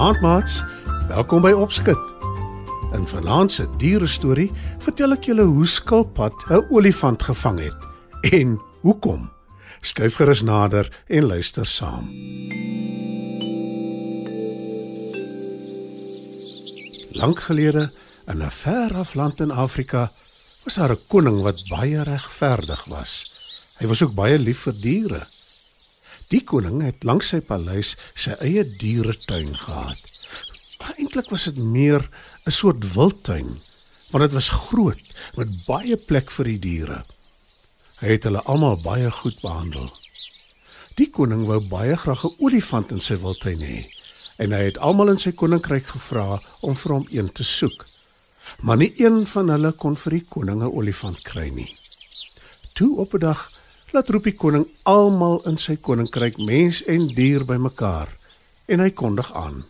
Goeienaand maats. Welkom by Opskud. In vanaand se diere storie vertel ek julle hoe skilpad 'n olifant gevang het en hoekom. Skuif gerus nader en luister saam. Lank gelede in 'n ver af land in Afrika was daar 'n koning wat baie regverdig was. Hy was ook baie lief vir diere. Die koning het langs sy paleis sy eie dieretuin gehad. Eintlik was dit meer 'n soort wildtuin, want dit was groot met baie plek vir die diere. Hy het hulle almal baie goed behandel. Die koning wou baie graag 'n olifant in sy wildtuin hê en hy het almal in sy koninkryk gevra om vir hom een te soek. Maar nie een van hulle kon vir die koning 'n olifant kry nie. Toe op 'n dag laat roep die koning almal in sy koninkryk mens en dier bymekaar en hy kondig aan.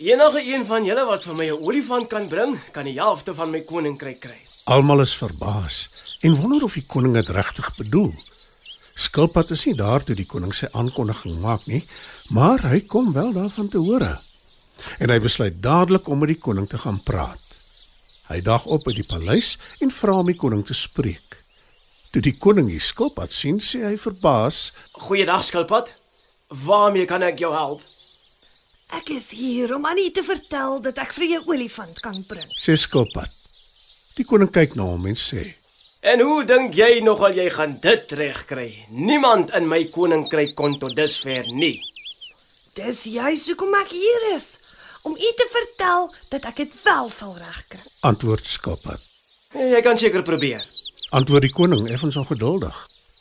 Enige een van julle wat vir my 'n olifant kan bring, kan die helfte van my koninkryk kry. almal is verbaas en wonder of die koning dit regtig bedoel. Skilpad is nie daar toe die koning sy aankondiging maak nie maar hy kom wel daarvan te hore. En hy besluit dadelik om met die koning te gaan praat. Hy dag op by die paleis en vra om die koning te spreek toe die koning die skilpad sien sê hy verbaas Goeiedag skilpad. Waarmee kan ek jou help? Ek is hier om aan u te vertel dat ek vir 'n olifant kan bring. sê skilpad. Die koning kyk na hom en sê: En hoe dink jy nogal jy gaan dit regkry? Niemand in my koninkryk kon tot dusver nie. Dis juis hoekom ek hier is, om u te vertel dat ek dit wel sal regkry. "Antwoord skilpad." Jy kan seker probeer. Antwoord die koning effens ongeduldig.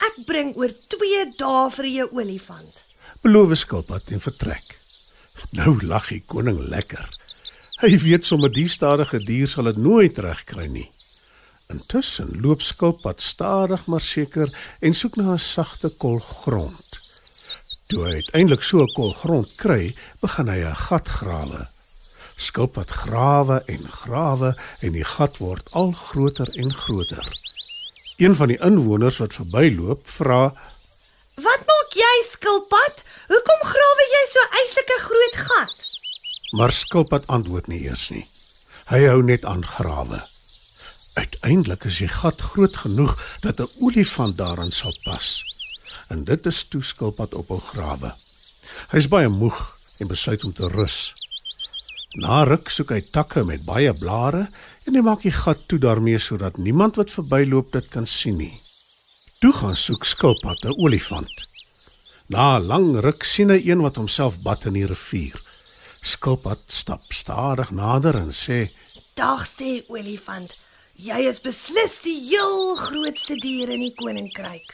Ek bring oor 2 dae vir 'n olifant. Beloof skilpad en vertrek. Nou lag die koning lekker. Hy weet sommer die stadige dier sal dit nooit regkry nie. Intussen loop skilpad stadig maar seker en soek na 'n sagte kol grond. Toe hy uiteindelik so 'n kol grond kry, begin hy 'n gat grawe. Skilpad grawe en grawe en die gat word al groter en groter. Een van die inwoners wat verbyloop, vra: Wat maak jy, skilpad? Hoekom grawe jy so eislike groot gat? Maar skilpad antwoord nie eers nie. Hy hou net aan grawe. Uiteindelik is die gat groot genoeg dat 'n olifant daarin sal pas. En dit is toe skilpad ophou grawe. Hy is baie moeg en besluit om te rus. Na ruk soek hy takke met baie blare en hy maak die gat toe daarmee sodat niemand wat verbyloop dit kan sien nie. Toe gaan soek skilpad 'n olifant. Na 'n lang ruk sien hy een wat homself bad in die rivier. Skilpad stap stadig nader en sê: Dag sê olifant, jy is beslis die heel grootste dier in die koninkryk.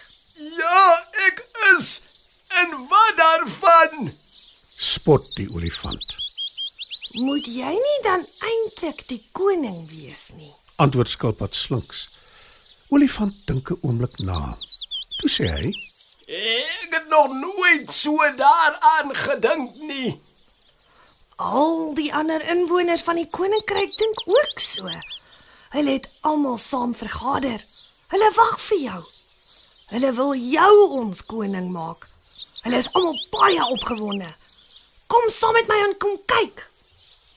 Ja, ek is. En wat daarvan? "Spot die olifant." Moet jy nie dan eintlik die koning wees nie? Antwoord skilpad slinks. Olifant dink 'n oomblik na. Toe sê hy: Ek het nog nooit so daaraan gedink nie. Al die ander inwoners van die koninkryk dink ook so. Hulle het almal saam vergader. Hulle wag vir jou. Hulle wil jou ons koning maak. Hulle is almal baie opgewonde. Kom saam met my en kom kyk.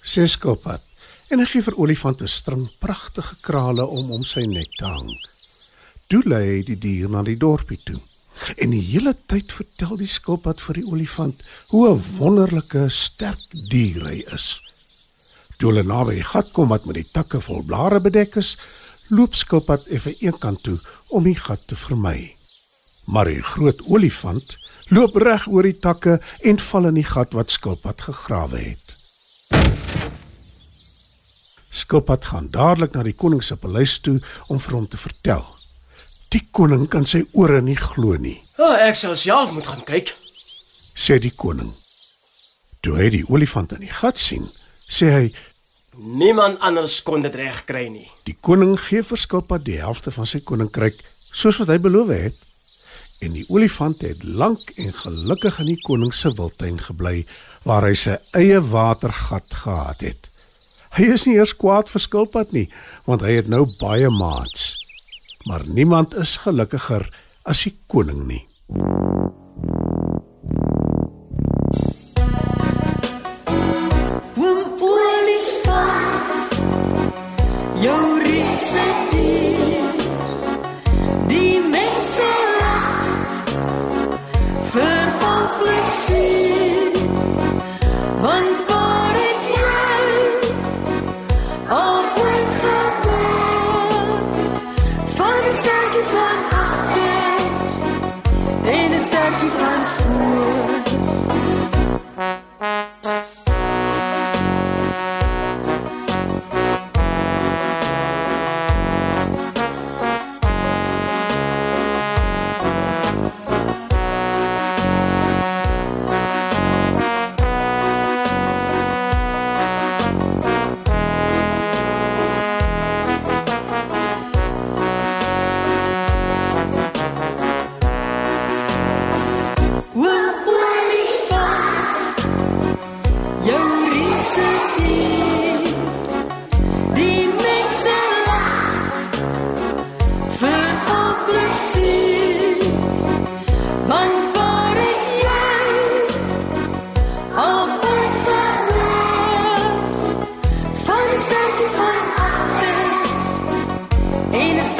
Sê skilpad en hy gee vir olifant 'n string pragtige krale om om sy nek te hang. Toe lei hy die dier na die dorpie toe. En die hele tyd vertel die skilpad vir die olifant hoe 'n wonderlike, sterk dier hy is. Toe hulle naby die gat kom wat met die takke vol blare bedek is, loop skilpad effe eenkant toe om die gat te vermy. Maar die groot olifant loop reg oor die takke en val in die gat wat skilpad gegrawe het. Skilpad gaan dadelik na die koning se paleis toe om vir hom te vertel. Die koning kan sy ore nie glo nie, Oh, ek sal self moet gaan kyk. sê die koning. Toe hy die olifant in die gat sien, sê hy: Niemand anders kon dit reg kry nie. "Die koning gee vir skilpad die helfte van sy koninkryk, soos wat hy beloof het." En die olifant het lank en gelukkig in die koning se wildtuin gebly waar hy sy eie watergat gehad het. Hy is nie eers kwaad vir skilpad nie, want hy het nou baie maats. Maar niemand is gelukkiger as die koning nie. 反复。in a